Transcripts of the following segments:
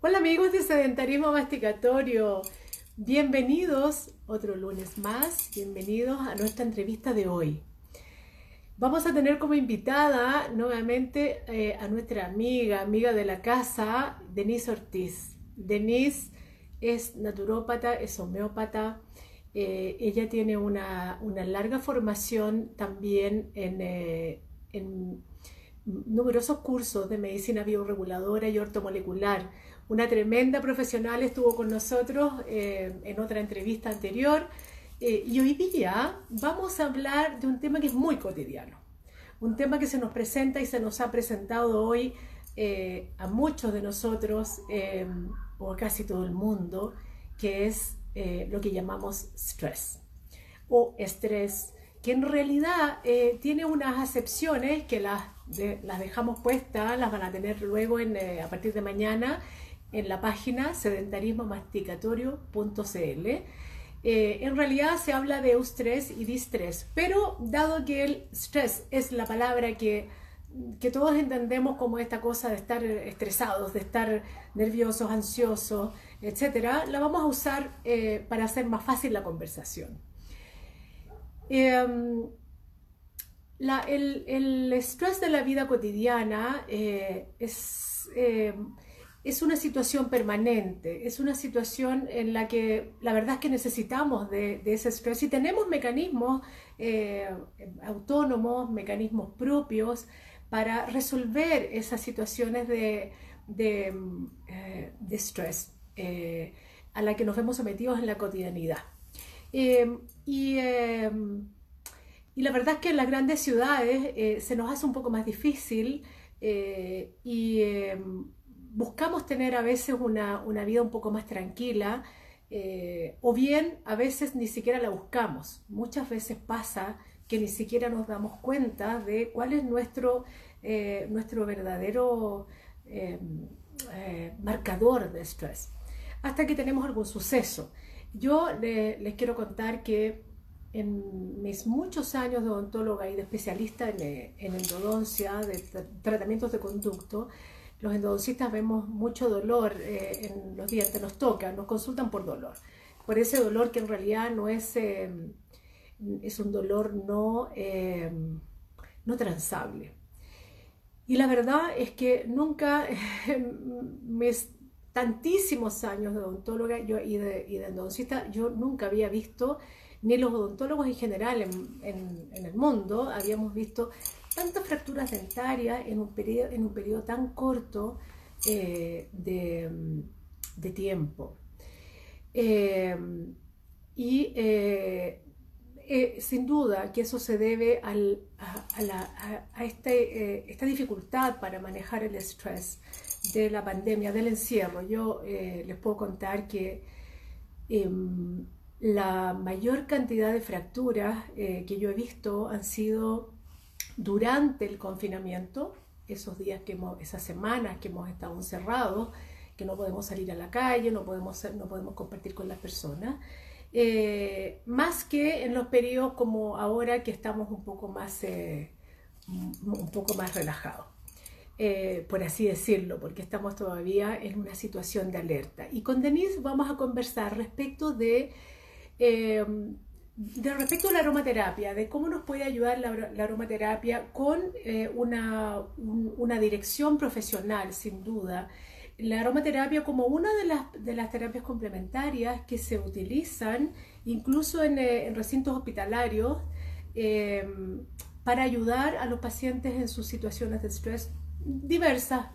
Hola amigos de Sedentarismo Masticatorio, bienvenidos otro lunes más, bienvenidos a nuestra entrevista de hoy. Vamos a tener como invitada nuevamente eh, a nuestra amiga, amiga de la casa, Denise Ortiz. Denise es naturópata, es homeópata, eh, ella tiene una, larga formación también en, eh, en numerosos cursos de medicina bioreguladora y ortomolecular una tremenda profesional estuvo con nosotros eh, en otra entrevista anterior eh, y hoy día vamos a hablar de un tema que es muy cotidiano, un tema que se nos presenta y se nos ha presentado hoy eh, a muchos de nosotros o a casi todo el mundo, que es lo que llamamos stress o estrés, que en realidad tiene unas acepciones que las, las dejamos puestas, las van a tener luego a partir de mañana en la página sedentarismomasticatorio.cl. Eh, en realidad se habla de eustrés y distrés, pero dado que el stress es la palabra que, que todos entendemos como esta cosa de estar estresados, de estar nerviosos, ansiosos, etcétera, la vamos a usar eh, para hacer más fácil la conversación. Em, el, el, estrés de la vida cotidiana eh, es em, es una situación permanente, es una situación en la que la verdad es que necesitamos de, ese estrés y tenemos mecanismos eh, autónomos, mecanismos propios para resolver esas situaciones de, de, eh, estrés eh, a la que nos vemos sometidos en la cotidianidad. y, y, la verdad es que en las grandes ciudades se nos hace un poco más difícil y buscamos tener a veces una, vida un poco más tranquila, eh, o bien a veces ni siquiera la buscamos. Muchas veces pasa que ni siquiera nos damos cuenta de cuál es nuestro, eh, nuestro verdadero em, eh, marcador de estrés, hasta que tenemos algún suceso. Yo les quiero contar que en mis muchos años de odontóloga y de especialista en, en endodoncia, de tratamientos de conducto, los endodoncistas vemos mucho dolor eh, en los dientes, nos tocan, nos consultan por dolor. Por ese dolor que en realidad no es, em, es un dolor no, em, no transable. Y la verdad es que nunca, mis tantísimos años de odontóloga yo, y, de, endodoncista, yo nunca había visto, ni los odontólogos en general en, en, en el mundo, habíamos visto tantas fracturas dentarias en un periodo, en un periodo tan corto eh, de, tiempo. Eh, y eh, sin duda que eso se debe a, este, esta dificultad para manejar el estrés de la pandemia, del encierro. Yo les puedo contar que em, la mayor cantidad de fracturas que yo he visto han sido durante el confinamiento, esos días que hemos, esas semanas que hemos estado encerrados, que no podemos salir a la calle, no podemos, no podemos compartir con las personas, eh, más que en los periodos como ahora que estamos un poco más, eh, un poco más relajados. Eh, por así decirlo, porque estamos todavía en una situación de alerta. Y con Denise vamos a conversar respecto de de respecto a la aromaterapia, de cómo nos puede ayudar la, aromaterapia con eh, una, dirección profesional, sin duda. La aromaterapia como una de las, de las terapias complementarias que se utilizan incluso en, eh, recintos hospitalarios em, para ayudar a los pacientes en sus situaciones de estrés diversas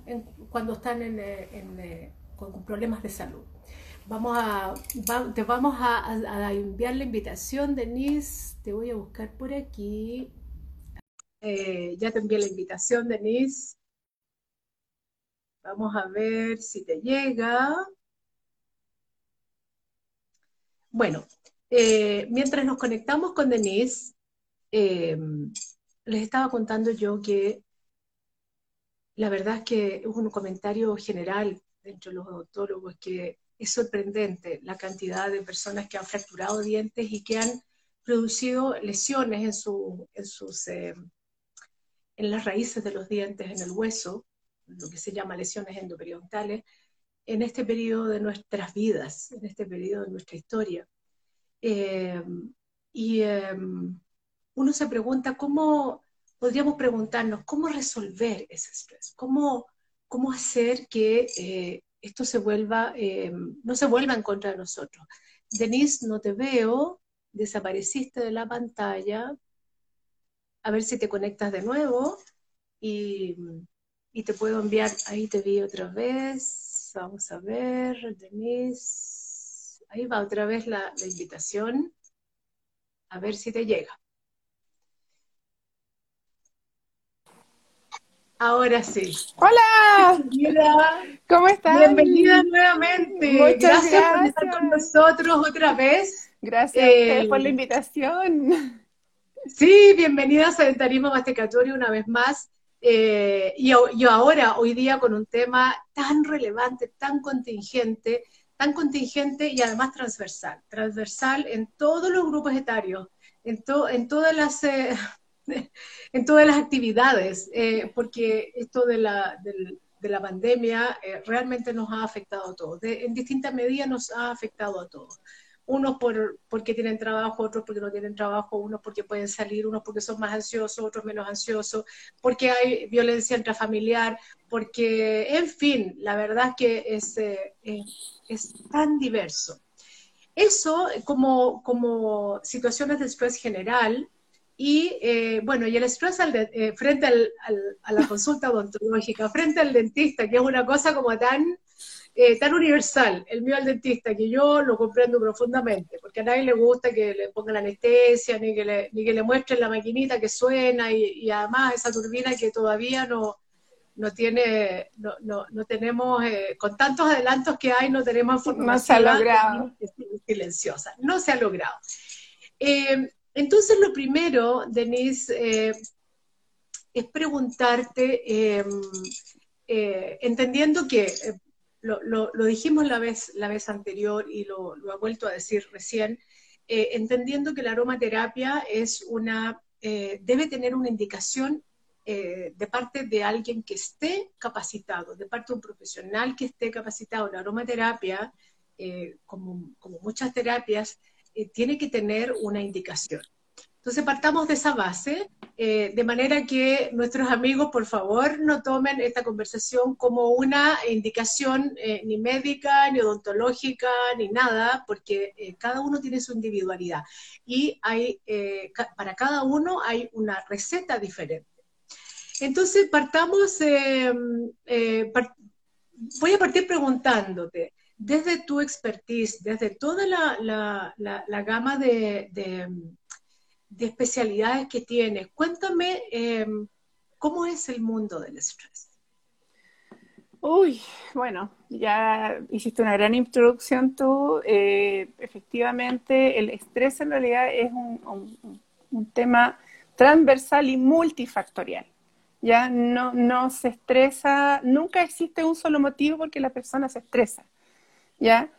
cuando están eh, con problemas de salud. Vamos a, te vamos a, enviar la invitación, Denise. Te voy a buscar por aquí. Eh, ya te envié la invitación, Denise. Vamos a ver si te llega. Bueno, eh, mientras nos conectamos con Denise, eh, les estaba contando yo que la verdad es que es un comentario general entre los odontólogos que es sorprendente la cantidad de personas que han fracturado dientes y que han producido lesiones en, su, en, sus, eh, en las raíces de los dientes, en el hueso, lo que se llama lesiones endoperiodontal en este periodo de nuestras vidas, en este periodo de nuestra historia. Eh, y em, uno se pregunta cómo, podríamos preguntarnos, cómo resolver ese estrés, cómo, cómo hacer que eh, esto se vuelva, em, no se vuelva en contra de nosotros. Denise, no te veo, desapareciste de la pantalla. A ver si te conectas de nuevo y, y te puedo enviar, ahí te vi otra vez. Vamos a ver, Denise. Ahí va otra vez la, invitación. A ver si te llega. Ahora sí. Hola. ¿Cómo estás? Bienvenida nuevamente. Muchas gracias, por estar con nosotros otra vez. Gracias eh, por la invitación. Sí, bienvenidas a Dentarismo Masticatorio una vez más. Eh, y yo ahora, hoy día, con un tema tan relevante, tan contingente, tan contingente y además transversal, transversal en todos los grupos etarios, en, en, todas, las, eh, en todas las actividades, eh, porque esto de la, de la pandemia realmente nos ha afectado a todos, en distintas medidas nos ha afectado a todos unos por, porque tienen trabajo, otros porque no tienen trabajo, unos porque pueden salir, unos porque son más ansiosos, otros menos ansiosos, porque hay violencia intrafamiliar, porque, en fin, la verdad es que es, eh, es, tan diverso. Eso como, como situaciones de estrés general, y eh, bueno, y el estrés al eh, frente al, a la consulta odontológica, frente al dentista, que es una cosa como tan eh, tan universal, el mío al dentista, que yo lo comprendo profundamente, porque a nadie le gusta que le pongan anestesia, ni que le, ni que le muestren la maquinita que suena, y, además esa turbina que todavía no, no tiene, no, no, no tenemos, eh, con tantos adelantos que hay, no tenemos información. No se ha logrado. Silenciosa, no se ha logrado. Eh, entonces, lo primero, Denise, es preguntarte, em, entendiendo que lo, dijimos la vez, la vez anterior y lo, ha vuelto a decir recién, eh, entendiendo que la aromaterapia es una, eh, debe tener una indicación eh, de parte de alguien que esté capacitado, de parte de un profesional que esté capacitado. La aromaterapia, como, como, muchas terapias, tiene que tener una indicación. Entonces partamos de esa base, eh, de manera que nuestros amigos, por favor, no tomen esta conversación como una indicación eh, ni médica, ni odontológica, ni nada, porque eh, cada uno tiene su individualidad y hay, para cada uno hay una receta diferente. Entonces partamos, voy a partir preguntándote, desde tu expertise, desde toda la, gama de de especialidades que tienes. Cuéntame em, cómo es el mundo del estrés. Uy, bueno, ya hiciste una gran introducción tú. Eh, efectivamente, el estrés en realidad es un, tema transversal y multifactorial. Ya no, no se estresa, nunca existe un solo motivo porque la persona se estresa. ¿Ya?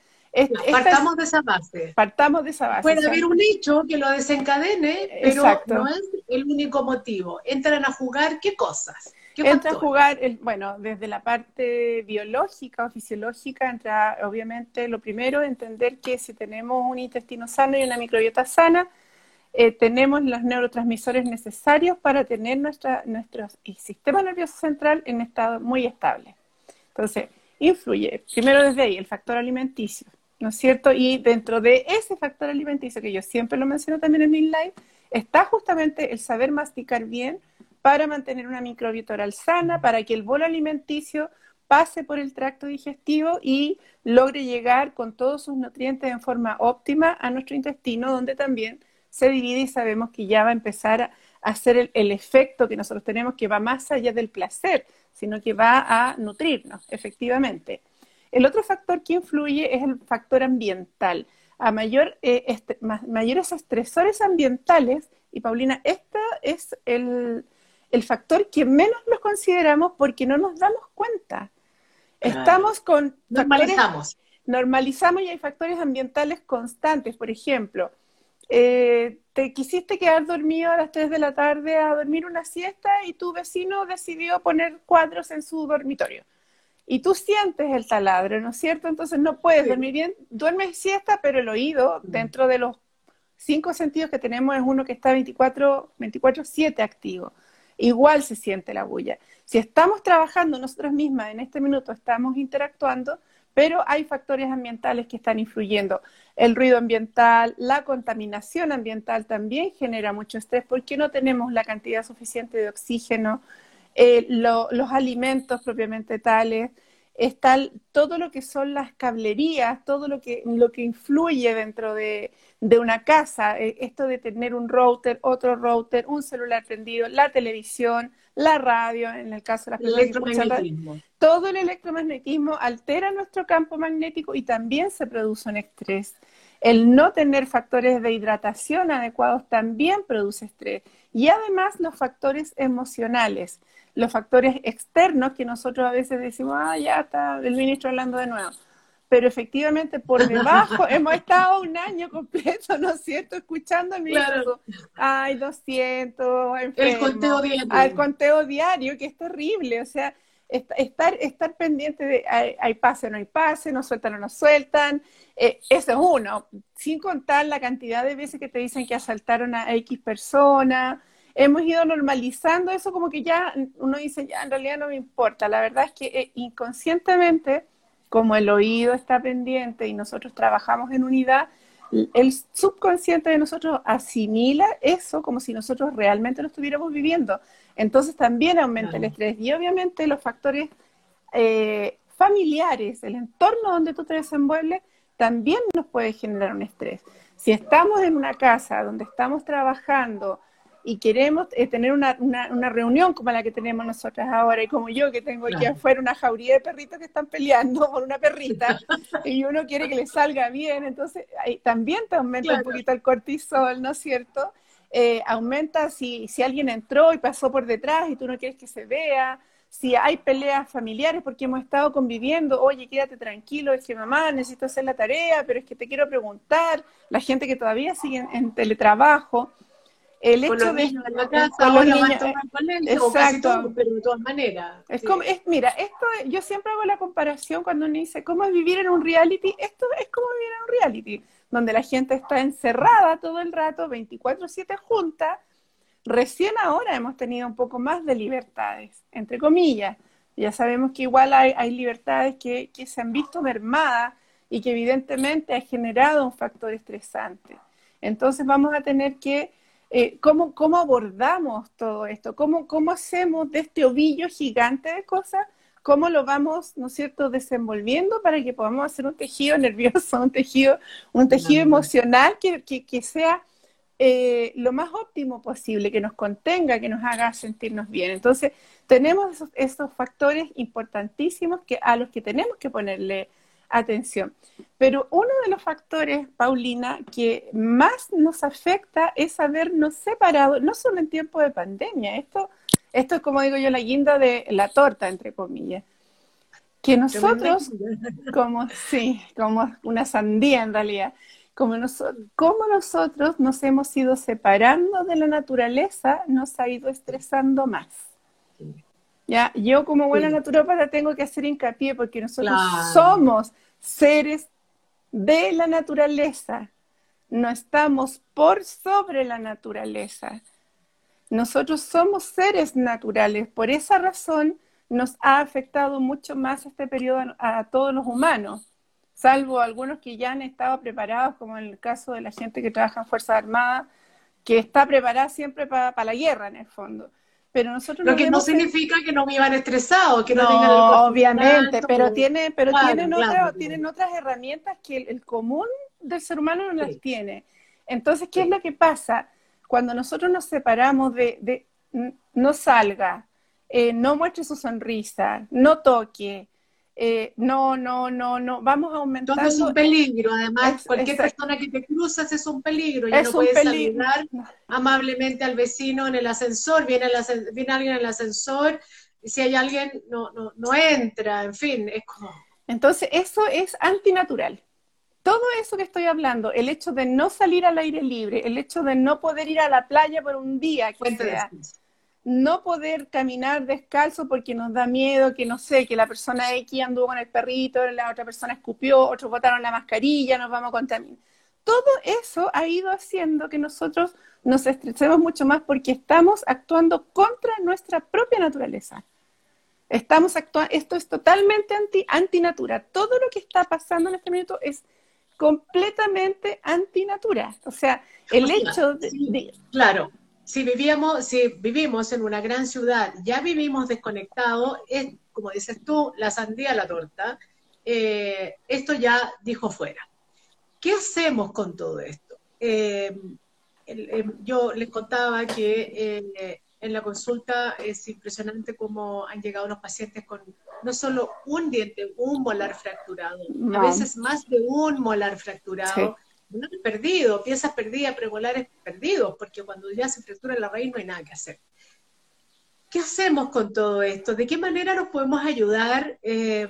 partamos de esa base. Partamos de esa base. Puede haber un hecho que lo desencadene, pero no es el único motivo. Entran a jugar qué cosas. entra a jugar, el, bueno, desde la parte biológica o fisiológica, entra obviamente lo primero, entender que si tenemos un intestino sano y una microbiota sana, eh, tenemos los neurotransmisores necesarios para tener nuestra, nuestro sistema nervioso central en estado muy estable. Entonces, influye, primero desde ahí, el factor alimenticio. ¿no es cierto? Y dentro de ese factor alimenticio, que yo siempre lo menciono también en mi live, está justamente el saber masticar bien para mantener una microbiota oral sana, para que el bolo alimenticio pase por el tracto digestivo y logre llegar con todos sus nutrientes en forma óptima a nuestro intestino, donde también se divide y sabemos que ya va a empezar a hacer el, el, efecto que nosotros tenemos, que va más allá del placer, sino que va a nutrirnos, efectivamente. El otro factor que influye es el factor ambiental. A mayor, eh, mayores estresores ambientales, y Paulina, este es el, factor que menos los consideramos porque no nos damos cuenta. Estamos con... Normalizamos. normalizamos y hay factores ambientales constantes. Por ejemplo, eh, te quisiste quedar dormido a las 3 de la tarde a dormir una siesta y tu vecino decidió poner cuadros en su dormitorio y tú sientes el taladro, ¿no es cierto? Entonces no puedes dormir bien, duermes siesta, pero el oído, mm. dentro de los cinco sentidos que tenemos, es uno que está 24, 24-7 activo. Igual se siente la bulla. Si estamos trabajando nosotros mismas en este minuto, estamos interactuando, pero hay factores ambientales que están influyendo. El ruido ambiental, la contaminación ambiental también genera mucho estrés porque no tenemos la cantidad suficiente de oxígeno, eh, los alimentos propiamente tales, está todo lo que son las cablerías, todo lo que, lo que influye dentro de, una casa, eh, esto de tener un router, otro router, un celular prendido, la televisión, la radio, en el caso de las personas que todo el electromagnetismo altera nuestro campo magnético y también se produce un estrés. El no tener factores de hidratación adecuados también produce estrés. Y además los factores emocionales los factores externos que nosotros a veces decimos, ah, ya está el ministro hablando de nuevo. Pero efectivamente por debajo hemos estado un año completo, ¿no es cierto?, escuchando el ministro. Ay, 200, El conteo diario. El conteo diario, que es terrible. O sea, estar, estar pendiente de hay, pase o no hay pase, nos sueltan o no sueltan. Eh, eso es uno, sin contar la cantidad de veces que te dicen que asaltaron a X persona hemos ido normalizando eso como que ya uno dice, ya en realidad no me importa. La verdad es que eh, inconscientemente, como el oído está pendiente y nosotros trabajamos en unidad, el subconsciente de nosotros asimila eso como si nosotros realmente lo estuviéramos viviendo. Entonces también aumenta el estrés y obviamente los factores eh, familiares, el entorno donde tú te desenvuelves, también nos puede generar un estrés. Si estamos en una casa donde estamos trabajando, y queremos eh, tener una, una, reunión como la que tenemos nosotras ahora y como yo que tengo aquí afuera una jauría de perritos que están peleando por una perrita y uno quiere que le salga bien, entonces ahí, también te aumenta un poquito el cortisol, ¿no es cierto? Eh, aumenta si, si alguien entró y pasó por detrás y tú no quieres que se vea, si hay peleas familiares porque hemos estado conviviendo, oye, quédate tranquilo, es que mamá, necesito hacer la tarea, pero es que te quiero preguntar, la gente que todavía sigue en teletrabajo, el hecho de en la casa, los niños, exacto, pero de todas maneras. Es como, es, mira, esto yo siempre hago la comparación cuando uno dice cómo es vivir en un reality, esto es como vivir en un reality, donde la gente está encerrada todo el rato, 24/7 junta. Recién ahora hemos tenido un poco más de libertades, entre comillas. Ya sabemos que igual hay, hay libertades que, que se han visto mermadas y que evidentemente ha generado un factor estresante. Entonces vamos a tener que eh, ¿cómo, abordamos todo esto? ¿Cómo, ¿Cómo hacemos de este ovillo gigante de cosas? ¿Cómo lo vamos, ¿no es cierto?, desenvolviendo para que podamos hacer un tejido nervioso, un tejido, un tejido emocional que, que, sea eh, lo más óptimo posible, que nos contenga, que nos haga sentirnos bien. Entonces, tenemos esos, esos factores importantísimos que, a los que tenemos que ponerle atención. Pero uno de los factores, Paulina, que más nos afecta es habernos separado, no solo en tiempo de pandemia, esto, esto es como digo yo, la guinda de la torta, entre comillas. Que nosotros, como, sí, como una sandía en realidad, como, como nosotros nos hemos ido separando de la naturaleza, nos ha ido estresando más. Ya, yo como buena naturópata tengo que hacer hincapié porque nosotros somos seres de la naturaleza, no estamos por sobre la naturaleza. Nosotros somos seres naturales, por esa razón nos ha afectado mucho más este periodo a, todos los humanos, salvo algunos que ya han estado preparados, como en el caso de la gente que trabaja en Fuerzas Armadas, que está preparada siempre para la guerra en el fondo pero nosotros lo que no significa que no vivan estresados que no, tengan el obviamente pero tiene pero tienen tienen otras herramientas que el, común del ser humano no las tiene. Entonces qué es lo que pasa cuando nosotros nos separamos de, de no salga eh, no muestre su sonrisa no toque eh, no, no, no, no, vamos aumentando. Todo es un peligro, además, cualquier persona que te cruzas es un peligro, ya no puedes saludar amablemente al vecino en el ascensor, viene, el viene alguien en el ascensor, y si hay alguien, no, no, no entra, en fin, es como... Entonces, eso es antinatural. Todo eso que estoy hablando, el hecho de no salir al aire libre, el hecho de no poder ir a la playa por un día, que sea, no poder caminar descalzo porque nos da miedo que, no sé, que la persona X anduvo con el perrito, la otra persona escupió, otros botaron la mascarilla, nos vamos a contaminar. Todo eso ha ido haciendo que nosotros nos estresemos mucho más porque estamos actuando contra nuestra propia naturaleza. Estamos actuando, esto es totalmente anti, antinatura. Todo lo que está pasando en este minuto es completamente antinatura. O sea, el hecho de, Claro, si vivíamos, si vivimos en una gran ciudad, ya vivimos desconectados, es, como dices tú, la sandía la torta, eh, esto ya dijo fuera. ¿Qué hacemos con todo esto? Eh, yo les contaba que eh, en la consulta es impresionante cómo han llegado los pacientes con no solo un diente, un molar fracturado, a veces más de un molar fracturado perdido, piezas perdidas, premolares perdidos, porque cuando ya se fractura la raíz no hay nada que hacer. ¿Qué hacemos con todo esto? ¿De qué manera nos podemos ayudar? Eh,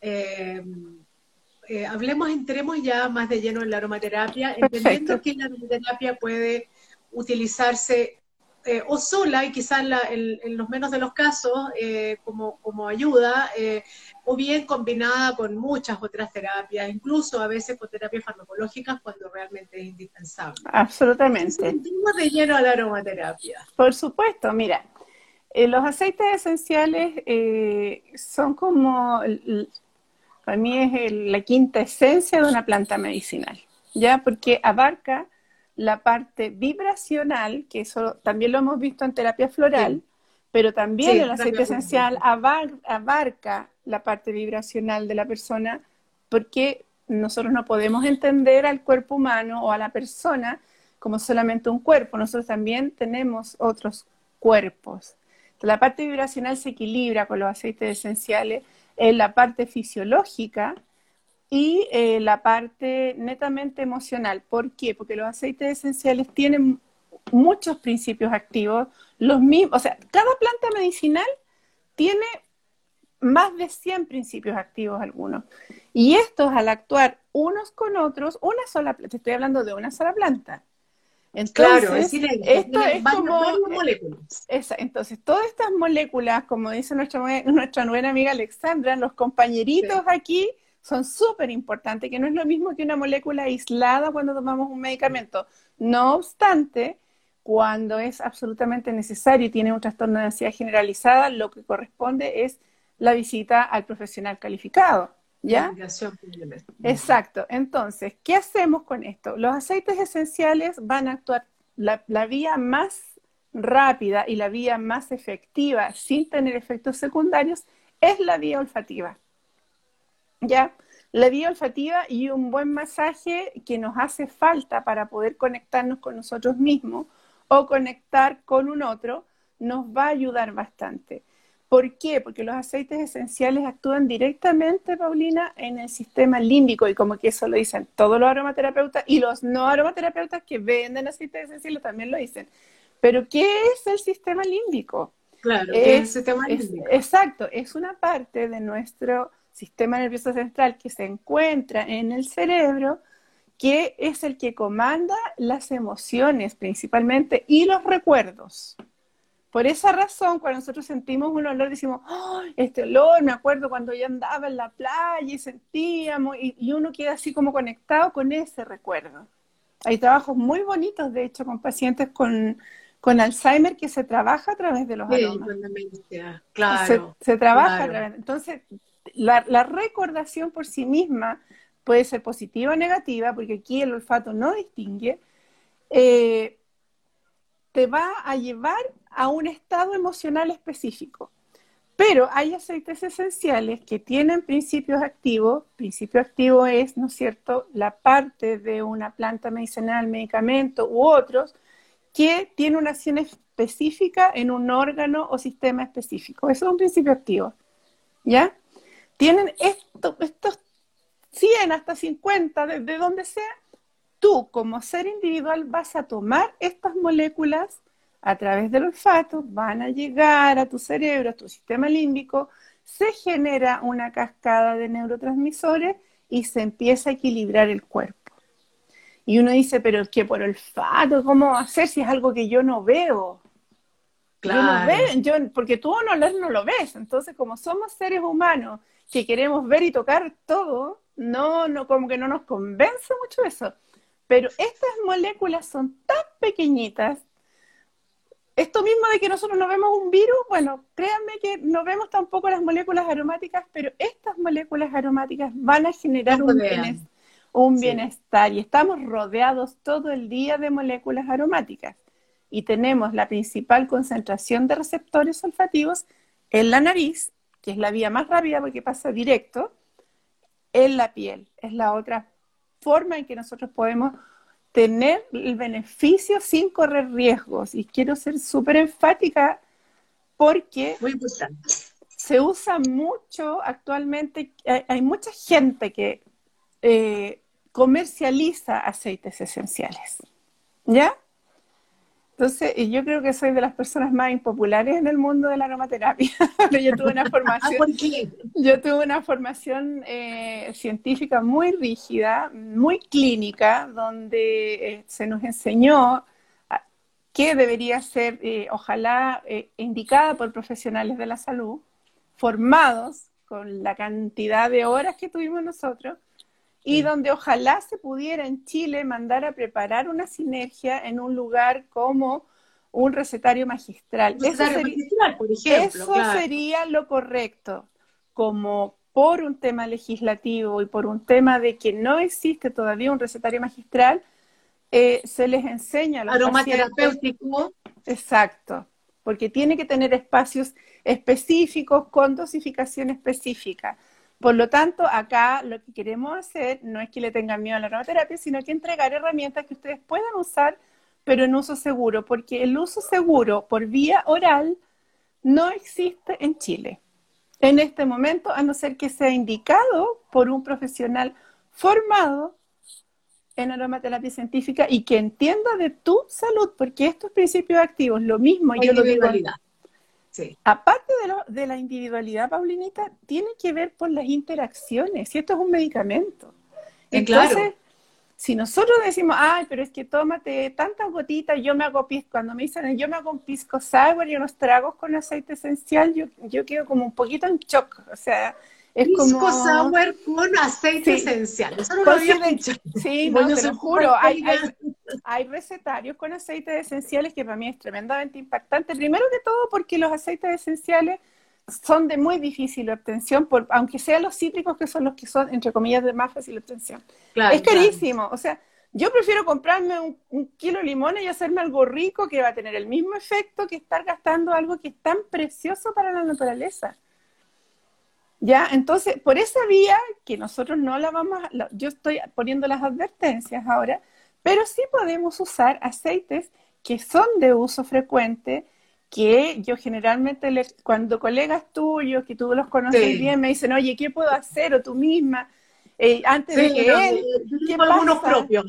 eh, eh, hablemos, entremos ya más de lleno en la aromaterapia, entendiendo que la aromaterapia puede utilizarse eh, o sola y quizás en, los menos de los casos eh, como, como, ayuda, eh, o bien combinada con muchas otras terapias, incluso a veces con terapias farmacológicas cuando realmente es indispensable. Absolutamente. Entremos de lleno a la aromaterapia. Por supuesto, mira, los aceites esenciales son como, para mí es la quinta esencia de una planta medicinal, ¿ya? Porque abarca la parte vibracional, que eso también lo hemos visto en terapia floral, pero también el aceite esencial abarca la parte vibracional de la persona, porque nosotros no podemos entender al cuerpo humano o a la persona como solamente un cuerpo, nosotros también tenemos otros cuerpos. la parte vibracional se equilibra con los aceites esenciales. En la parte fisiológica, y eh, la parte netamente emocional. ¿Por qué? Porque los aceites esenciales tienen muchos principios activos, los mismos, o sea, cada planta medicinal tiene más de 100 principios activos algunos. Y estos al actuar unos con otros, una sola planta, estoy hablando de una sola planta. Entonces, claro, es decir, esto es como, moléculas. Esa, entonces, todas estas moléculas, como dice nuestra, nuestra buena amiga Alexandra, los compañeritos aquí son súper importantes, que no es lo mismo que una molécula aislada cuando tomamos un medicamento. No obstante, cuando es absolutamente necesario y tiene un trastorno de ansiedad generalizada, lo que corresponde es la visita al profesional calificado. ¿Ya? Exacto. Entonces, ¿qué hacemos con esto? Los aceites esenciales van a actuar, la, la vía más rápida y la vía más efectiva sin tener efectos secundarios es la vía olfativa. ¿Ya? La vía olfativa y un buen masaje que nos hace falta para poder conectarnos con nosotros mismos o conectar con un otro, nos va a ayudar bastante. ¿Por qué? Porque los aceites esenciales actúan directamente, Paulina, en el sistema límbico y como que eso lo dicen todos los aromaterapeutas y los no aromaterapeutas que venden aceites esenciales también lo dicen. Pero ¿qué es el sistema límbico? Claro, es, el sistema límbico? exacto, es una parte de nuestro sistema nervioso central que se encuentra en el cerebro, que es el que comanda las emociones principalmente y los recuerdos. Por esa razón, cuando nosotros sentimos un olor, decimos, este olor, me acuerdo cuando yo andaba en la playa y sentíamos, y, uno queda así como conectado con ese recuerdo. Hay trabajos muy bonitos, de hecho, con pacientes con, Alzheimer que se trabaja a través de los aromas. Claro. Se, trabaja a través. Entonces, la, recordación por sí misma puede ser positiva o negativa, porque aquí el olfato no distingue, eh, te va a llevar a un estado emocional específico. Pero hay aceites esenciales que tienen principios activos. Principio activo es, ¿no es cierto?, la parte de una planta medicinal, medicamento u otros que tiene una acción específica en un órgano o sistema específico. Eso es un principio activo. ¿Ya? Tienen esto, estos 100 hasta 50, desde donde sea, tú como ser individual vas a tomar estas moléculas a través del olfato, van a llegar a tu cerebro, a tu sistema límbico, se genera una cascada de neurotransmisores y se empieza a equilibrar el cuerpo. Y uno dice, pero es que por olfato, ¿cómo hacer si es algo que yo no veo? Claro. porque tú no lo, no lo ves. Entonces, como somos seres humanos que queremos ver y tocar todo, no, no, como que no nos convence mucho eso. Pero estas moléculas son tan pequeñitas. Esto mismo de que nosotros no vemos un virus, bueno, créanme que no vemos tampoco las moléculas aromáticas, pero estas moléculas aromáticas van a generar un, un bienestar y estamos rodeados todo el día de moléculas aromáticas y tenemos la principal concentración de receptores olfativos en la nariz, que es la vía más rápida porque pasa directo, en la piel. Es la otra forma en que nosotros podemos tener el beneficio sin correr riesgos. Y quiero ser súper enfática porque se usa mucho actualmente, hay, mucha gente que eh, comercializa aceites esenciales. ¿Ya? Entonces, yo creo que soy de las personas más impopulares en el mundo de la aromaterapia. yo tuve una formación, yo tuve una formación eh, científica muy rígida, muy clínica, donde eh, se nos enseñó qué debería ser, eh, ojalá, indicada por profesionales de la salud, formados con la cantidad de horas que tuvimos nosotros, y donde ojalá se pudiera en Chile mandar a preparar una sinergia en un lugar como un recetario magistral. eso sería, por ejemplo, eso sería lo correcto, como por un tema legislativo y por un tema de que no existe todavía un recetario magistral, eh, se les enseña a los Aromaterapéutico. Exacto, porque tiene que tener espacios específicos con dosificación específica. Por lo tanto, acá lo que queremos hacer no es que le tengan miedo a la aromaterapia, sino que entregar herramientas que ustedes puedan usar, pero en uso seguro, porque el uso seguro por vía oral no existe en Chile. En este momento, a no ser que sea indicado por un profesional formado en aromaterapia científica y que entienda de tu salud, porque estos principios activos, lo mismo, yo lo digo, Aparte de, la individualidad, Paulinita, tiene que ver por las interacciones, y esto es un medicamento. Entonces, si nosotros decimos, ay, pero es que tómate tantas gotitas, yo me hago pisco, cuando me dicen, yo me hago un pisco sour y unos tragos con aceite esencial, yo, yo quedo como un poquito en shock, o sea, es Pisco sour con aceite esencial. Eso no lo había Sí, no, te lo juro. Hay, hay, recetarios con aceites esenciales que para mí es tremendamente impactante. Primero que todo porque los aceites esenciales son de muy difícil obtención, por, aunque sean los cítricos que son los que son, entre comillas, de más fácil obtención. es carísimo. O sea, yo prefiero comprarme un, un, kilo de limones y hacerme algo rico que va a tener el mismo efecto que estar gastando algo que es tan precioso para la naturaleza. ¿Ya? Entonces, por esa vía, que nosotros no la vamos a, yo estoy poniendo las advertencias ahora, pero sí podemos usar aceites que son de uso frecuente, que yo generalmente, cuando colegas tuyos, que tú los conoces bien, me dicen, oye, ¿qué puedo hacer? O tú misma, eh, antes de que él, ¿qué pasa? propios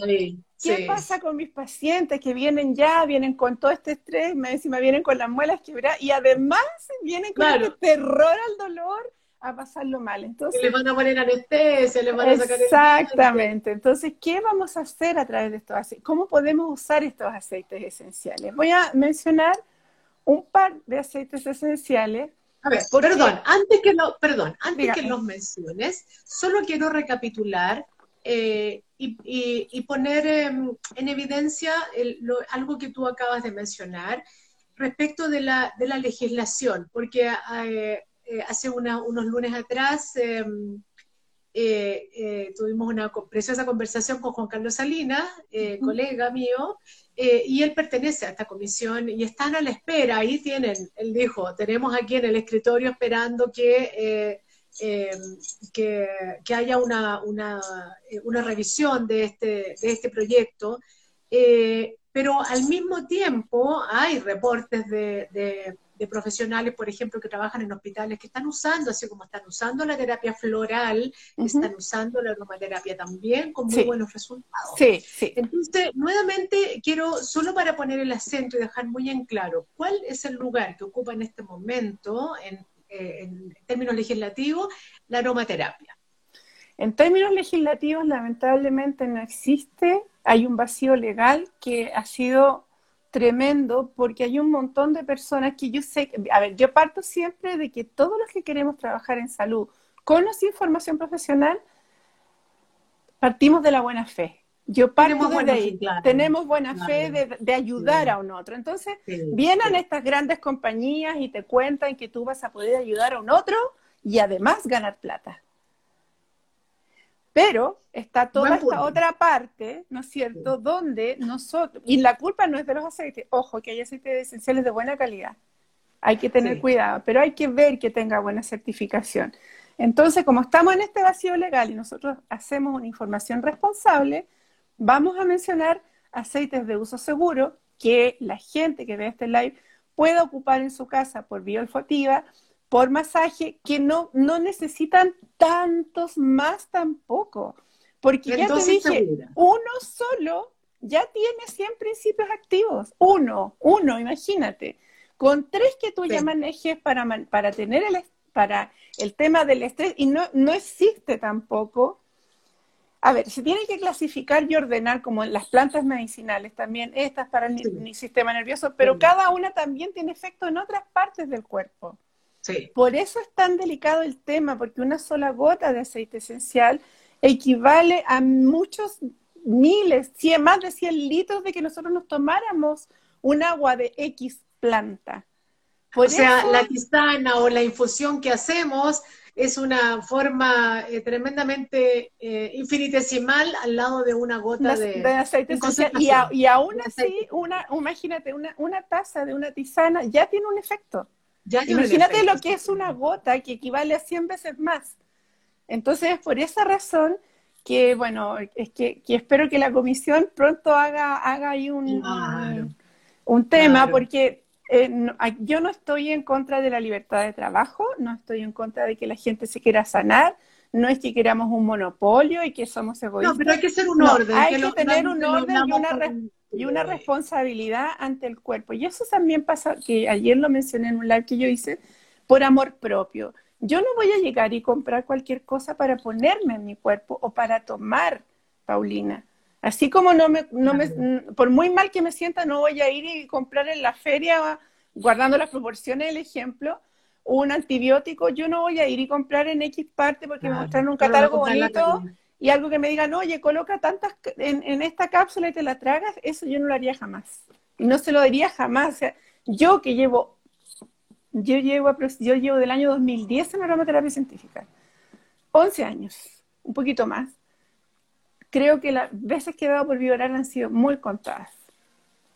¿Qué pasa con mis pacientes que vienen ya, vienen con todo este estrés, me me vienen con las muelas quebradas y además vienen con el este terror al dolor? A pasarlo mal. Entonces, le van a poner anestesia, le van a sacar Exactamente. Entonces, ¿qué vamos a hacer a través de estos aceites? ¿Cómo podemos usar estos aceites esenciales? Voy a mencionar un par de aceites esenciales. A ver, perdón, antes que lo, perdón, antes que los menciones, solo quiero recapitular eh, y, poner em, en evidencia algo que tú acabas de mencionar respecto de la, de la legislación, porque eh, eh, hace unos lunes atrás em, eh, eh, tuvimos una preciosa conversación con Juan Carlos Salinas, colega mío, y él pertenece a esta comisión y están a la espera, ahí tienen, él dijo, tenemos aquí en el escritorio esperando que... Em, que, que, haya una, una, una, revisión de este, de este proyecto, pero al mismo tiempo hay reportes de, de profesionales, por ejemplo, que trabajan en hospitales, que están usando, así como están usando la terapia floral, están usando la aromaterapia también con muy buenos resultados. Sí, sí. Entonces, nuevamente, quiero, solo para poner el acento y dejar muy en claro, ¿cuál es el lugar que ocupa en este momento, en, eh, en términos legislativos, la aromaterapia? En términos legislativos, lamentablemente no existe, hay un vacío legal que ha sido tremendo porque hay un montón de personas que yo sé, a ver, yo parto siempre de que todos los que queremos trabajar en salud con o sin formación profesional, partimos de la buena fe. Yo parto de ahí. Tenemos buena fe de, ayudar a un otro. Entonces, vienen estas grandes compañías y te cuentan que tú vas a poder ayudar a un otro y además ganar plata. Pero está toda esta otra parte, ¿no es cierto?, donde nosotros, y la culpa no es de los aceites, ojo, que hay aceites esenciales de buena calidad, hay que tener cuidado, pero hay que ver que tenga buena certificación. Entonces, como estamos en este vacío legal y nosotros hacemos una información responsable, vamos a mencionar aceites de uso seguro que la gente que ve este live pueda ocupar en su casa por vía olfativa, por masaje, que no, no necesitan tantos más tampoco. Porque ya te dije, uno solo ya tiene 100 principios activos. Uno, uno, imagínate. Con tres que tú ya manejes para, para tener el, para el tema del estrés, y no, no existe tampoco a ver, se tiene que clasificar y ordenar como las plantas medicinales también, estas para el sistema nervioso, pero cada una también tiene efecto en otras partes del cuerpo. Sí. Por eso es tan delicado el tema, porque una sola gota de aceite esencial equivale a muchos miles, cien, más de 100 litros de que nosotros nos tomáramos un agua de X planta. o sea, la tisana o la infusión que hacemos es una forma eh, tremendamente eh, infinitesimal al lado de una gota de, aceite esencial. Y, aún así, una, imagínate, una, una taza de una tisana ya tiene un efecto. Imagínate lo que es una gota que equivale a 100 veces más. Entonces, por esa razón que, bueno, es que, espero que la comisión pronto haga, haga ahí un, un, tema, porque eh, yo no estoy en contra de la libertad de trabajo, no estoy en contra de que la gente se quiera sanar, no es que queramos un monopolio y que somos egoístas. No, pero hay que ser un orden. hay que, tener un orden y una, y una responsabilidad ante el cuerpo. Y eso también pasa, que ayer lo mencioné en un live que yo hice, por amor propio. Yo no voy a llegar y comprar cualquier cosa para ponerme en mi cuerpo o para tomar, Paulina. Así como no me, no me, por muy mal que me sienta, no voy a ir y comprar en la feria, guardando las proporciones del ejemplo, un antibiótico, yo no voy a ir y comprar en X parte porque me mostraron un catálogo bonito y algo que me digan, oye, coloca tantas en, esta cápsula y te la tragas, eso yo no lo haría jamás. No se lo diría jamás. O sea, yo que llevo, yo llevo, yo llevo del año 2010 en aromaterapia científica, 11 años, un poquito más creo que las veces que he dado por vibrar han sido muy contadas,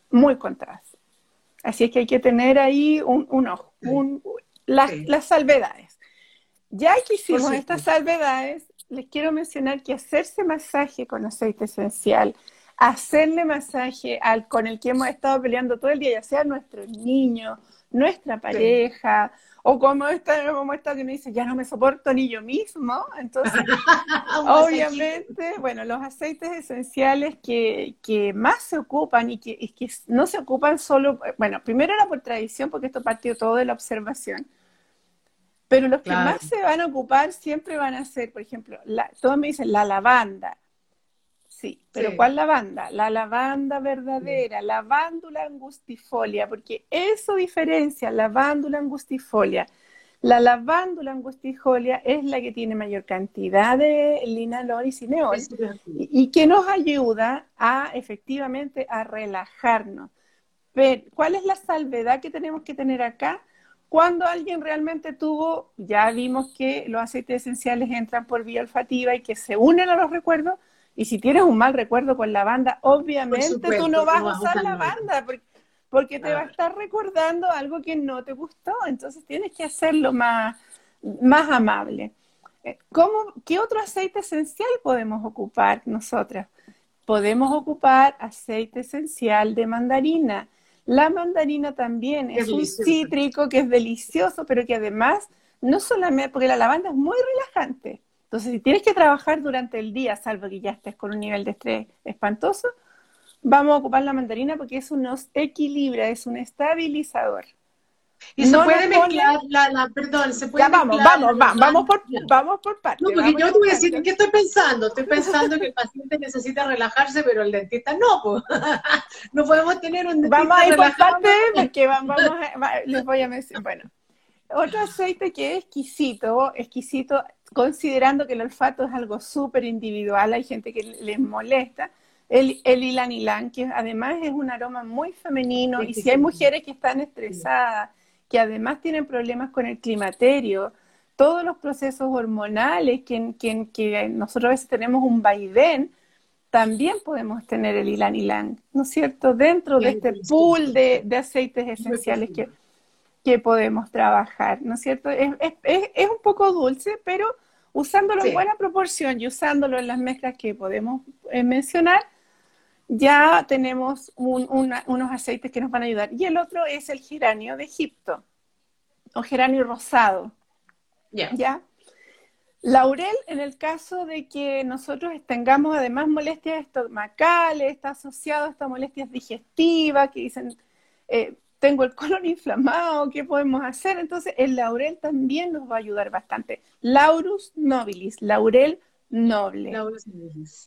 muy contadas. Así es que hay que tener ahí un, ojo, las, salvedades. Ya que hicimos estas salvedades, les quiero mencionar que hacerse masaje con aceite esencial, hacerle masaje al con el que hemos estado peleando todo el día, ya sea nuestro niño, nuestra pareja, o como esta, como esta que me dice, ya no me soporto ni yo mismo. Entonces, obviamente, bueno, los aceites esenciales que, que, más se ocupan y que, que no se ocupan solo, bueno, primero era por tradición, porque esto partió todo de la observación. Pero los que más se van a ocupar siempre van a ser, por ejemplo, la, todos me dicen la lavanda, Sí, pero ¿cuál lavanda? La lavanda verdadera, lavándula angustifolia, porque eso diferencia lavándula angustifolia. La lavándula angustifolia es la que tiene mayor cantidad de linalol y cineol y, que nos ayuda a efectivamente a relajarnos. Pero, ¿Cuál es la salvedad que tenemos que tener acá? Cuando alguien realmente tuvo, ya vimos que los aceites esenciales entran por vía olfativa y que se unen a los recuerdos, y si tienes un mal recuerdo con la banda, obviamente tú no vas a usar la banda porque, te va a estar recordando algo que no te gustó. Entonces tienes que hacerlo más, más amable. Eh, ¿Cómo, ¿Qué otro aceite esencial podemos ocupar nosotras? Podemos ocupar aceite esencial de mandarina. La mandarina también es, un cítrico que es delicioso, pero que además, no solamente, porque la lavanda es muy relajante, entonces, si tienes que trabajar durante el día, salvo que ya estés con un nivel de estrés espantoso, vamos a ocupar la mandarina porque eso nos equilibra, es un estabilizador. Y se puede mezclar la, perdón, se puede ya vamos, vamos, vamos, vamos por, vamos por partes. No, porque yo te voy a decir, ¿qué estoy pensando? Estoy pensando que el paciente necesita relajarse, pero el dentista no, pues. no podemos tener un dentista Vamos a ir por partes, porque vamos a, les voy a mencionar, bueno, otro aceite que es exquisito, exquisito, considerando que el olfato es algo súper individual, hay gente que les molesta, el, el ilan ilan, que además es un aroma muy femenino, y si hay mujeres que están estresadas, que además tienen problemas con el climaterio, todos los procesos hormonales, que, que, nosotros a veces tenemos un vaivén, también podemos tener el ilan ilan, ¿no es cierto? Dentro de este pool de, aceites esenciales que, que, podemos trabajar, ¿no es cierto? Es, es, un poco dulce, pero usándolo en buena proporción y usándolo en las mezclas que podemos eh, mencionar, ya tenemos unos aceites que nos van a ayudar. Y el otro es el geranio de Egipto, o geranio rosado. ¿Ya? Laurel, en el caso de que nosotros tengamos además molestias estomacales, está asociado a estas molestias digestivas, que dicen, eh, tengo el colon inflamado, ¿qué podemos hacer? Entonces, el laurel también nos va a ayudar bastante. Laurus nobilis, laurel noble.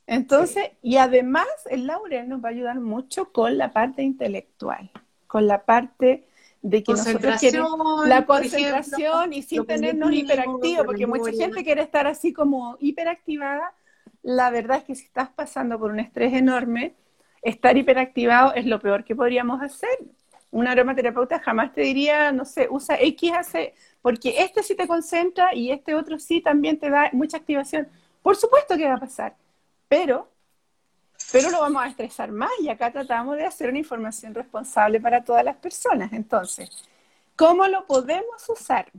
Entonces, y además el laurel nos va a ayudar mucho con la parte intelectual, con la parte de que nosotros queremos la concentración y sin tenernos hiperactivos, porque mucha gente quiere estar así como hiperactivada. La verdad es que si estás pasando por un estrés enorme, estar hiperactivado es lo peor que podríamos hacer. Un aromaterapeuta jamás te diría, no sé, usa X hace, porque este sí te concentra y este otro sí también te da mucha activación. Por supuesto que va a pasar, pero, pero lo vamos a estresar más y acá tratamos de hacer una información responsable para todas las personas. Entonces, ¿cómo lo podemos usar?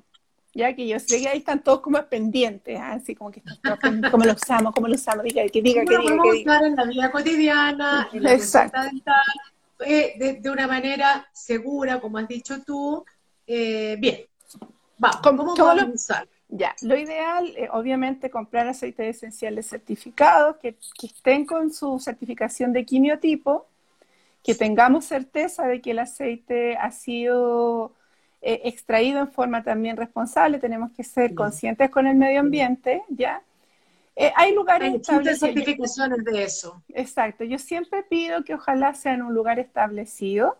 Ya que yo sé que ahí están todos como pendientes, ¿ah? así como que ¿cómo lo usamos? ¿Cómo lo usamos? Diga, que diga, que diga. Lo podemos usar en la vida cotidiana, en la Exacto. dental, eh, de, una manera segura, como has dicho tú. Eh, bien, vamos, ¿cómo, ¿cómo podemos usar? Ya, lo ideal, eh, obviamente, comprar aceites esenciales certificados que, estén con su certificación de quimiotipo, que tengamos certeza de que el aceite ha sido eh, extraído en forma también responsable, tenemos que ser conscientes con el medio ambiente, ¿ya? Eh, hay lugares establecidos. certificaciones de eso. Exacto, yo siempre pido que ojalá sea en un lugar establecido,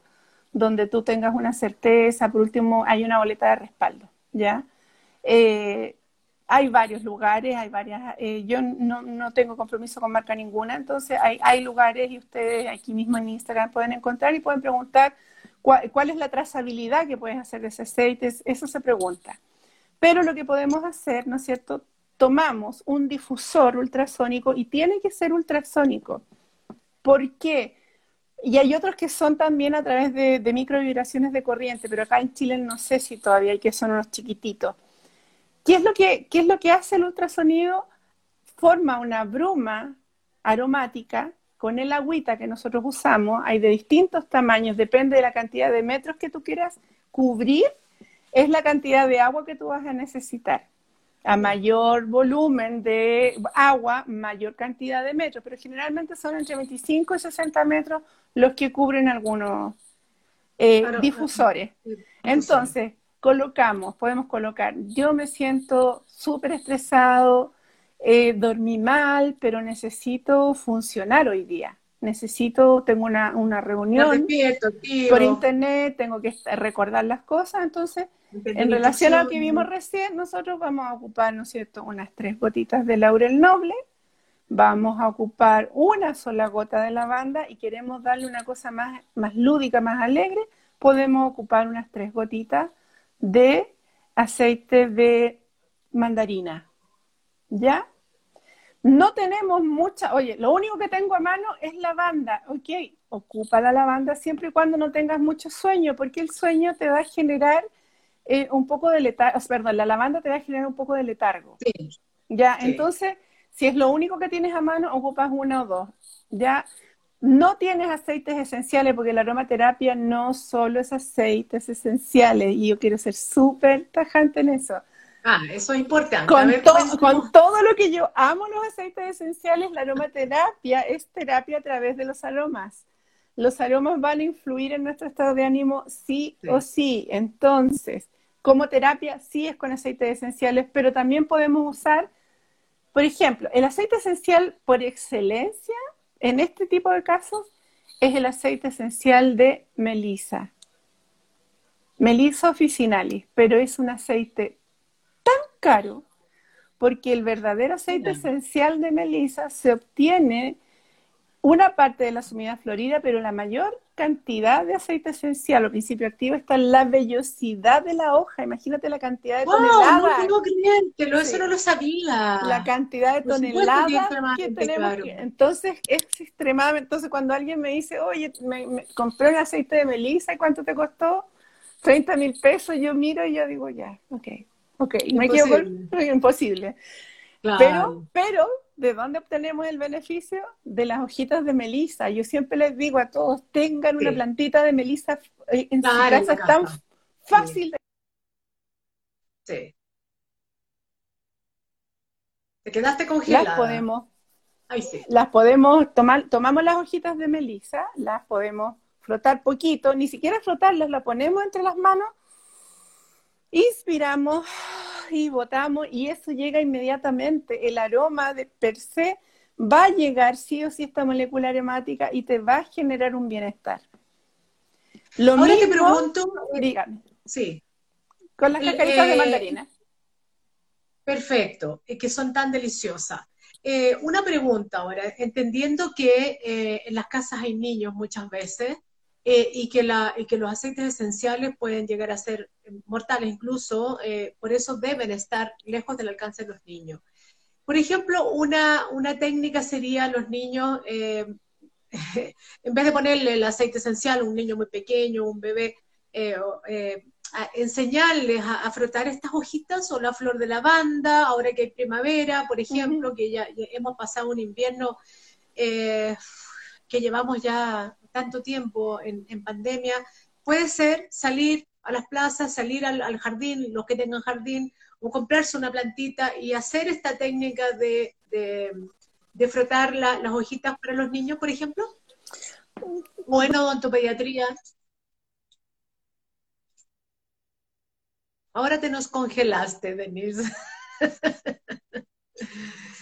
donde tú tengas una certeza, por último, hay una boleta de respaldo, ¿ya? Eh, hay varios lugares, hay varias, eh, yo no, tengo compromiso con marca ninguna, entonces hay, lugares y ustedes aquí mismo en Instagram pueden encontrar y pueden preguntar cuál, es la trazabilidad que puedes hacer de ese aceite, eso se pregunta. Pero lo que podemos hacer, ¿no es cierto? Tomamos un difusor ultrasónico y tiene que ser ultrasónico. ¿Por qué? Y hay otros que son también a través de, de microvibraciones de corriente, pero acá en Chile no sé si todavía hay que son unos chiquititos. ¿Qué es lo que, es lo que hace el ultrasonido? Forma una bruma aromática con el agüita que nosotros usamos, hay de distintos tamaños, depende de la cantidad de metros que tú quieras cubrir, es la cantidad de agua que tú vas a necesitar. A mayor volumen de agua, mayor cantidad de metros, pero generalmente son entre 25 y 60 metros los que cubren algunos eh, difusores. Entonces, colocamos, podemos colocar, yo me siento súper estresado, eh, dormí mal, pero necesito funcionar hoy día. Necesito, tengo una, reunión por internet, tengo que recordar las cosas, entonces, en relación a lo que vimos recién, nosotros vamos a ocupar, ¿no es cierto?, unas tres gotitas de laurel noble, vamos a ocupar una sola gota de lavanda y queremos darle una cosa más, más lúdica, más alegre, podemos ocupar unas tres gotitas de aceite de mandarina. ¿Ya? No tenemos mucha, oye, lo único que tengo a mano es lavanda. Ok, ocupa la lavanda siempre y cuando no tengas mucho sueño, porque el sueño te va a generar eh, un poco de letargo, perdón, la lavanda te va a generar un poco de letargo. Sí. Ya, entonces, si es lo único que tienes a mano, ocupas una o dos. Ya, no tienes aceites esenciales, porque la aromaterapia no solo es aceites esenciales, y yo quiero ser súper tajante en eso. Ah, eso es importante. Con, con, todo lo que yo amo los aceites esenciales, la aromaterapia es terapia a través de los aromas. los aromas van a influir en nuestro estado de ánimo sí, o sí. Entonces, como terapia sí es con aceites esenciales, pero también podemos usar, por ejemplo, el aceite esencial por excelencia en este tipo de casos es el aceite esencial de melisa. Melisa officinalis, pero es un aceite tan caro porque el verdadero aceite esencial de melisa se obtiene una parte de la sumida florida, pero la mayor cantidad de aceite esencial o principio activo está en la vellosidad de la hoja. Imagínate la cantidad de toneladas. No tengo cliente, eso no lo sabía. La cantidad de toneladas que tenemos. entonces es extremadamente. Entonces cuando alguien me dice, oye, me, compré un aceite de melisa, ¿y cuánto te costó? 30 mil pesos. Yo miro y yo digo, ya, ok, ok, me quedo imposible. Pero, pero ¿de dónde obtenemos el beneficio? De las hojitas de melisa. Yo siempre les digo a todos, tengan una plantita de melisa eh, en su casa, es tan fácil. De... Sí. Te quedaste congelada. Las podemos, las podemos tomar, tomamos las hojitas de melisa, las podemos frotar poquito, ni siquiera frotarlas, las ponemos entre las manos, inspiramos y botamos y eso llega inmediatamente. El aroma de per se va a llegar sí o sí esta molécula aromática y te va a generar un bienestar. Lo Ahora te pregunto, dígame. Sí. Con las cascaritas de eh, mandarina. Perfecto, que son tan deliciosas. Eh, una pregunta ahora, entendiendo que eh, en las casas hay niños muchas veces, eh, y, que la, que los aceites esenciales pueden llegar a ser mortales incluso, eh, por eso deben estar lejos del alcance de los niños. Por ejemplo, una, una técnica sería los niños, eh, en vez de ponerle el aceite esencial a un niño muy pequeño, un bebé, enseñarles a, frotar estas hojitas o la flor de lavanda, ahora que hay primavera, por ejemplo, que ya, hemos pasado un invierno que llevamos ya tanto tiempo en, pandemia, puede ser salir a las plazas, salir al, jardín, los que tengan jardín, o comprarse una plantita y hacer esta técnica de, frotar las hojitas para los niños, por ejemplo? O en odontopediatría. Ahora te nos congelaste, Denise.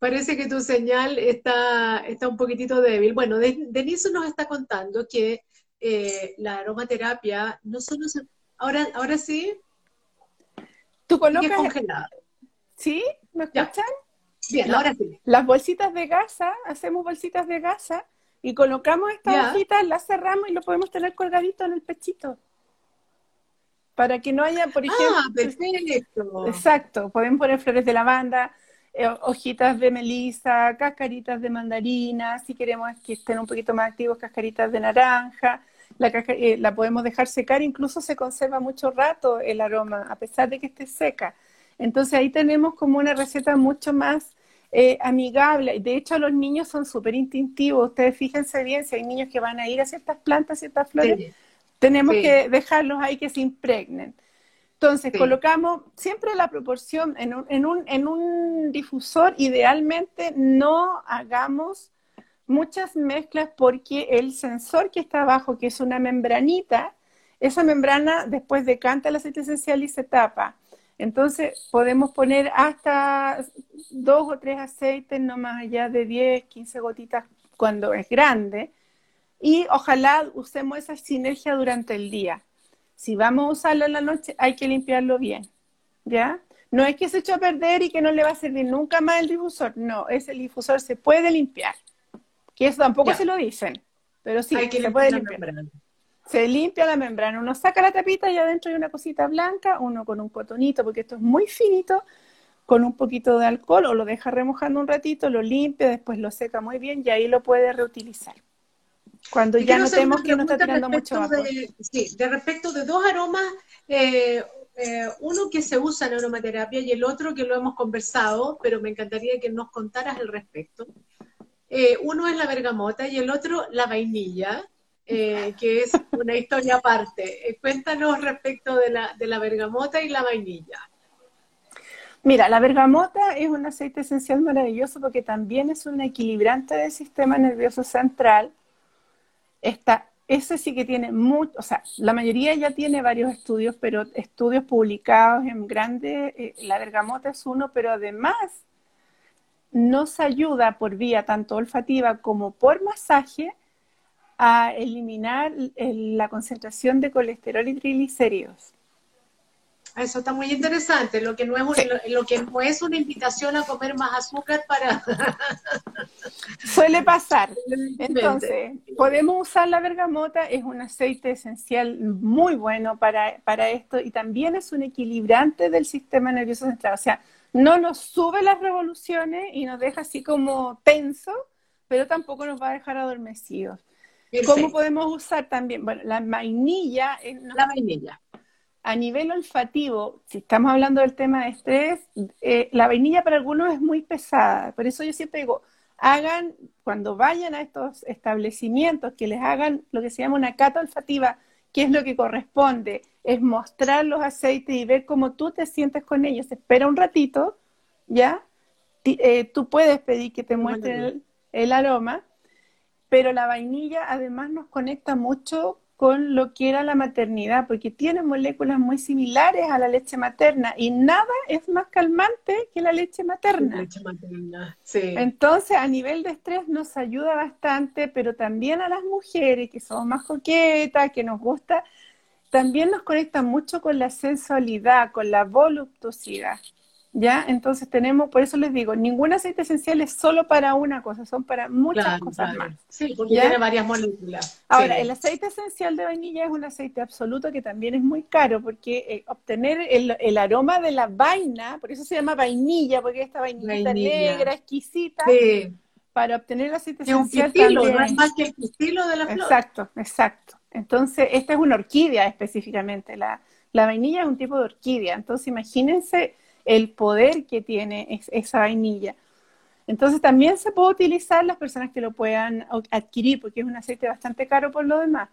Parece que tu señal está, está un poquitito débil. Bueno, Denise nos está contando que eh, la aromaterapia no solo se... Ahora, ahora sí. Tú colocas... ¿Sí? ¿Me escuchan? Bien, ahora sí. Las bolsitas de gasa, hacemos bolsitas de gasa y colocamos estas hojitas, las cerramos y lo podemos tener colgadito en el pechito. Para que no haya, por ah, ejemplo... Ah, perfecto. Exacto, podemos poner flores de lavanda, hojitas de melisa, cascaritas de mandarina, si queremos que estén un poquito más activos, cascaritas de naranja. La, eh, la podemos dejar secar, incluso se conserva mucho rato el aroma, a pesar de que esté seca. Entonces ahí tenemos como una receta mucho más eh, amigable. De hecho, los niños son súper instintivos. Ustedes fíjense bien, si hay niños que van a ir a ciertas plantas, ciertas flores, tenemos que dejarlos ahí que se impregnen. Entonces, colocamos siempre la proporción en un, en, un, en un difusor, idealmente no hagamos muchas mezclas porque el sensor que está abajo, que es una membranita, esa membrana después decanta el aceite esencial y se tapa. Entonces podemos poner hasta dos o tres aceites, no más allá de 10, 15 gotitas cuando es grande. Y ojalá usemos esa sinergia durante el día. Si vamos a usarlo en la noche, hay que limpiarlo bien, ¿ya? No es que se eche a perder y que no le va a servir nunca más el difusor. No, ese difusor se puede limpiar. Que eso tampoco se lo dicen, pero sí, se puede limpiar. Se limpia la membrana, uno saca la tapita y adentro hay una cosita blanca, uno con un cotonito, porque esto es muy finito, con un poquito de alcohol o lo deja remojando un ratito, lo limpia, después lo seca muy bien y ahí lo puede reutilizar. Cuando ya notemos que no está tirando mucho vapor. De, sí, de respecto de dos aromas, eh, eh, uno que se usa en aromaterapia y el otro que lo hemos conversado, pero me encantaría que nos contaras al respecto. Eh, uno es la bergamota y el otro la vainilla, que es una historia aparte. cuéntanos respecto de la, de la bergamota y la vainilla. Mira, la bergamota es un aceite esencial maravilloso porque también es un equilibrante del sistema nervioso central Está, ese sí que tiene mucho, o sea, la mayoría ya tiene varios estudios, pero estudios publicados en grandes, eh, la bergamota es uno, pero además nos ayuda por vía tanto olfativa como por masaje a eliminar la concentración de colesterol y triglicéridos. Eso está muy interesante, lo que no es, lo, que no es una invitación a comer más azúcar para... Suele pasar. Entonces, podemos usar la bergamota, es un aceite esencial muy bueno para, para esto y también es un equilibrante del sistema nervioso central. O sea, no nos sube las revoluciones y nos deja así como tenso, pero tampoco nos va a dejar adormecidos. ¿Cómo podemos usar también? Bueno, la vainilla. la vainilla a nivel olfativo, si estamos hablando del tema de estrés, eh, la vainilla para algunos es muy pesada. Por eso yo siempre digo, hagan, cuando vayan a estos establecimientos, que les hagan lo que se llama una cata olfativa, que es lo que corresponde, es mostrar los aceites y ver cómo tú te sientes con ellos. Espera un ratito, ¿ya? Eh, tú puedes pedir que te muestren el aroma, pero la vainilla además nos conecta mucho con lo que era la maternidad, porque tiene moléculas muy similares a la leche materna y nada es más calmante que la leche materna. Leche materna sí. Entonces, a nivel de estrés nos ayuda bastante, pero también a las mujeres que somos más coquetas, que nos gusta, también nos conecta mucho con la sensualidad, con la voluptuosidad. ¿Ya? Entonces tenemos, por eso les digo, ningún aceite esencial es solo para una cosa, son para muchas cosas más. Sí, porque tiene varias moléculas. Ahora, el aceite esencial de vainilla es un aceite absoluto que también es muy caro, porque eh, obtener el, aroma de la vaina, por eso se llama vainilla, porque esta vainilla negra, exquisita, para obtener el aceite esencial también. No es más que el estilo de la flor. Exacto, exacto. Entonces, esta es una orquídea específicamente, la, la vainilla es un tipo de orquídea, entonces imagínense el poder que tiene esa vainilla. Entonces también se puede utilizar las personas que lo puedan adquirir, porque es un aceite bastante caro por lo demás.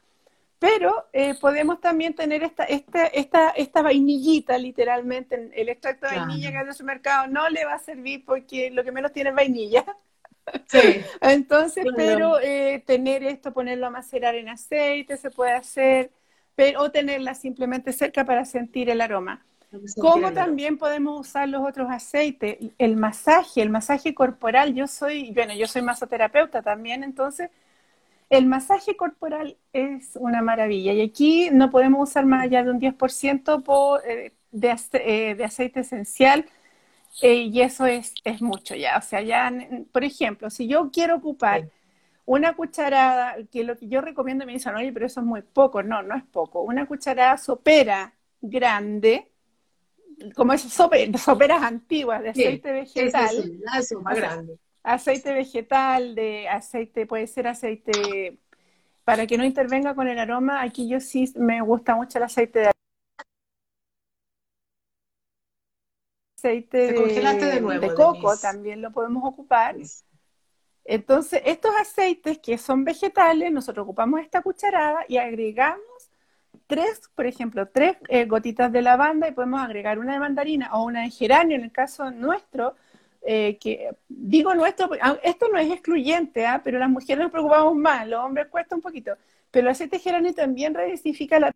Pero eh, podemos también tener esta, esta, esta, esta vainillita, literalmente, el extracto de vainilla que hay en su mercado no le va a servir porque lo que menos tiene es vainilla. Sí. Entonces, pero eh, tener esto, ponerlo a macerar en aceite, se puede hacer, pero, o tenerla simplemente cerca para sentir el aroma. ¿Cómo también podemos usar los otros aceites? El masaje, el masaje corporal. Yo soy, bueno, yo soy masoterapeuta también, entonces el masaje corporal es una maravilla. Y aquí no podemos usar más allá de un 10% por, eh, eh, de, aceite esencial. Eh, y eso es, es mucho ya. O sea, ya, por ejemplo, si yo quiero ocupar una cucharada, que lo que yo recomiendo me dicen, oye, pero eso es muy poco. No, no es poco. Una cucharada sopera grande, como esas soperas antiguas de aceite vegetal. más grande. Aceite vegetal, de aceite, puede ser aceite, para que no intervenga con el aroma, aquí yo sí me gusta mucho el aceite de aceite de, coco, también lo podemos ocupar. Entonces, estos aceites que son vegetales, nosotros ocupamos esta cucharada y agregamos tres, por ejemplo, tres eh, gotitas de lavanda y podemos agregar una de mandarina o una de geranio en el caso nuestro, eh, que digo nuestro, esto no es excluyente, ¿ah? pero las mujeres nos preocupamos más, los hombres cuesta un poquito, pero el aceite de geranio también reducifica la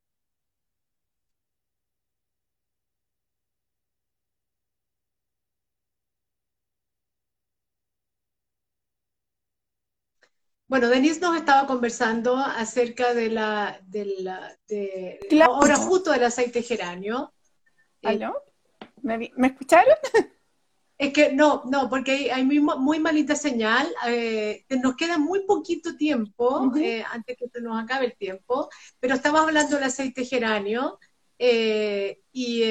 Bueno, Denise nos estaba conversando acerca de la, de ahora justo del aceite geranio. Eh, ¿Aló? ¿Me, escucharon? Es que no, no, porque hay, muy, muy, malita señal. Eh, nos queda muy poquito tiempo eh, antes que se nos acabe el tiempo, pero estamos hablando del aceite geranio y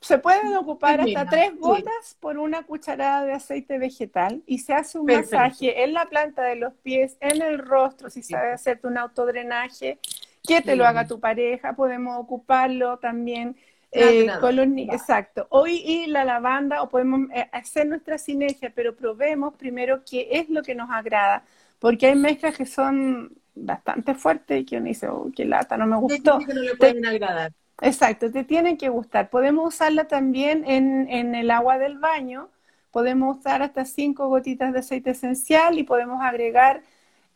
se, pueden ocupar hasta tres gotas por una cucharada de aceite vegetal y se hace un masaje en la planta de los pies, en el rostro, si sabes hacerte un autodrenaje, que te lo haga tu pareja, podemos ocuparlo también eh, con los exacto. Hoy y la lavanda o podemos eh, hacer nuestra sinergia, pero probemos primero qué es lo que nos agrada, porque hay mezclas que son bastante fuertes y que uno dice, oh, qué lata, no me gustó. Que no le pueden agradar. Exacto, te tienen que gustar. Podemos usarla también en, el agua del baño. Podemos usar hasta cinco gotitas de aceite esencial y podemos agregar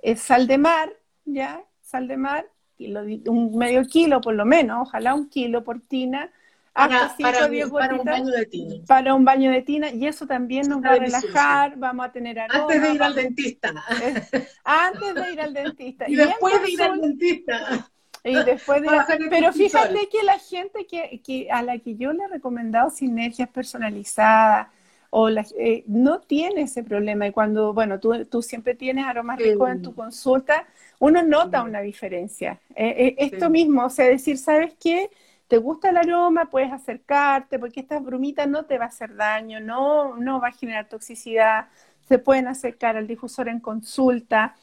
es sal de mar, ¿ya? Sal de mar, un medio kilo por lo menos, ojalá un kilo por tina, hasta para, para, un baño de tina. Para un baño de tina, y eso también nos va a relajar, vamos a tener aroma. Antes de ir al dentista. antes de ir al dentista. Y, después de ir al dentista. Y después de pero fíjate que la gente que, que, a la que yo le he recomendado sinergias personalizadas o eh, no tiene ese problema. Y cuando, bueno, tú, tú siempre tienes aromas ricos en tu consulta, uno nota una diferencia. Eh, eh, esto mismo, o sea, decir, ¿sabes qué? te gusta el aroma, puedes acercarte, porque esta brumita no te va a hacer daño, no, no va a generar toxicidad, se pueden acercar al difusor en consulta,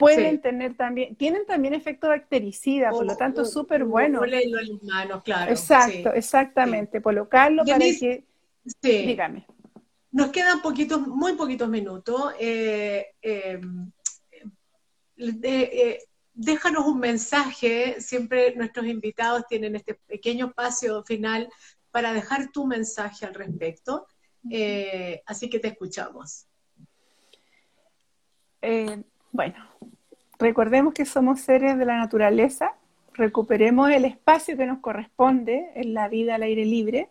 pueden tener también, tienen también efecto bactericida, por lo tanto, súper bueno. manos, claro. Exacto, exactamente, colocarlo para que... Dígame. Nos quedan poquitos, muy poquitos minutos. Eh, eh, eh, déjanos un mensaje, siempre nuestros invitados tienen este pequeño espacio final para dejar tu mensaje al respecto, así que te escuchamos. Bueno, recordemos que somos seres de la naturaleza, recuperemos el espacio que nos corresponde en la vida al aire libre,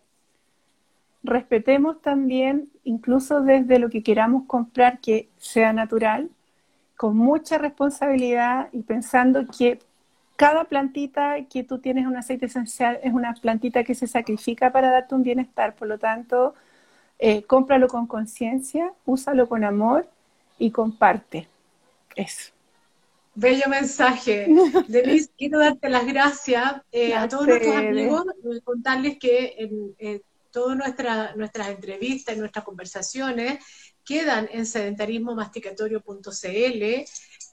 respetemos también, incluso desde lo que queramos comprar, que sea natural, con mucha responsabilidad y pensando que cada plantita que tú tienes un aceite esencial es una plantita que se sacrifica para darte un bienestar. Por lo tanto, eh, cómpralo con conciencia, úsalo con amor y comparte. Eso. Bello mensaje. Denise, quiero darte las gracias eh, a todos nuestros amigos, contarles que en eh, todas nuestra, nuestras entrevistas, y nuestras conversaciones, quedan en sedentarismomasticatorio.cl.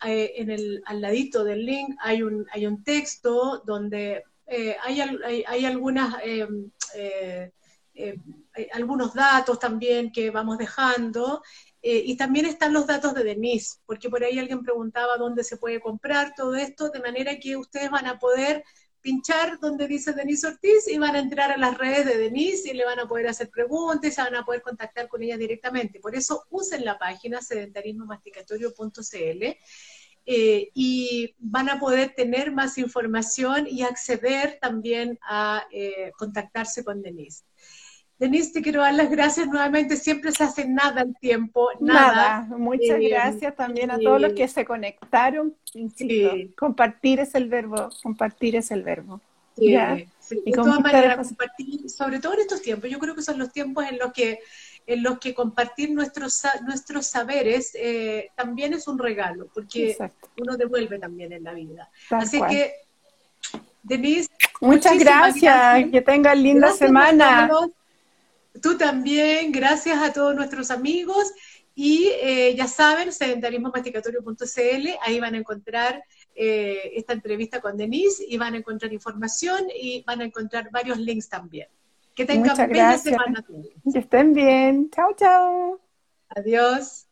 Eh, en el, al ladito del link hay un, hay un texto donde eh, hay, hay, algunas, em, eh, algunos datos también que vamos dejando. Y también están los datos de Denise, porque por ahí alguien preguntaba dónde se puede comprar todo esto, de manera que ustedes van a poder pinchar donde dice Denise Ortiz y van a entrar a las redes de Denise y le van a poder hacer preguntas y se van a poder contactar con ella directamente. Por eso usen la página sedentarismomasticatorio.cl eh, y van a poder tener más información y acceder también a eh, contactarse con Denise. Denise, te quiero dar las gracias nuevamente. Siempre se hace nada el tiempo, nada. Muchas eh, gracias también a todos los que se conectaron. Compartir es el verbo, compartir es el verbo. Sí, de todas maneras, compartir, sobre todo en estos tiempos, yo creo que son los tiempos en los que en los que compartir nuestros, nuestros saberes eh, también es un regalo, porque uno devuelve también en la vida. Así que, Denise, muchas gracias. que tengan linda semana. Tú también, gracias a todos nuestros amigos. Y eh, ya saben, sedentarismomasticatorio.cl, ahí van a encontrar eh, esta entrevista con Denise y van a encontrar información y van a encontrar varios links también. Que tengan buena semana. Que estén bien. Chao, chao. Adiós.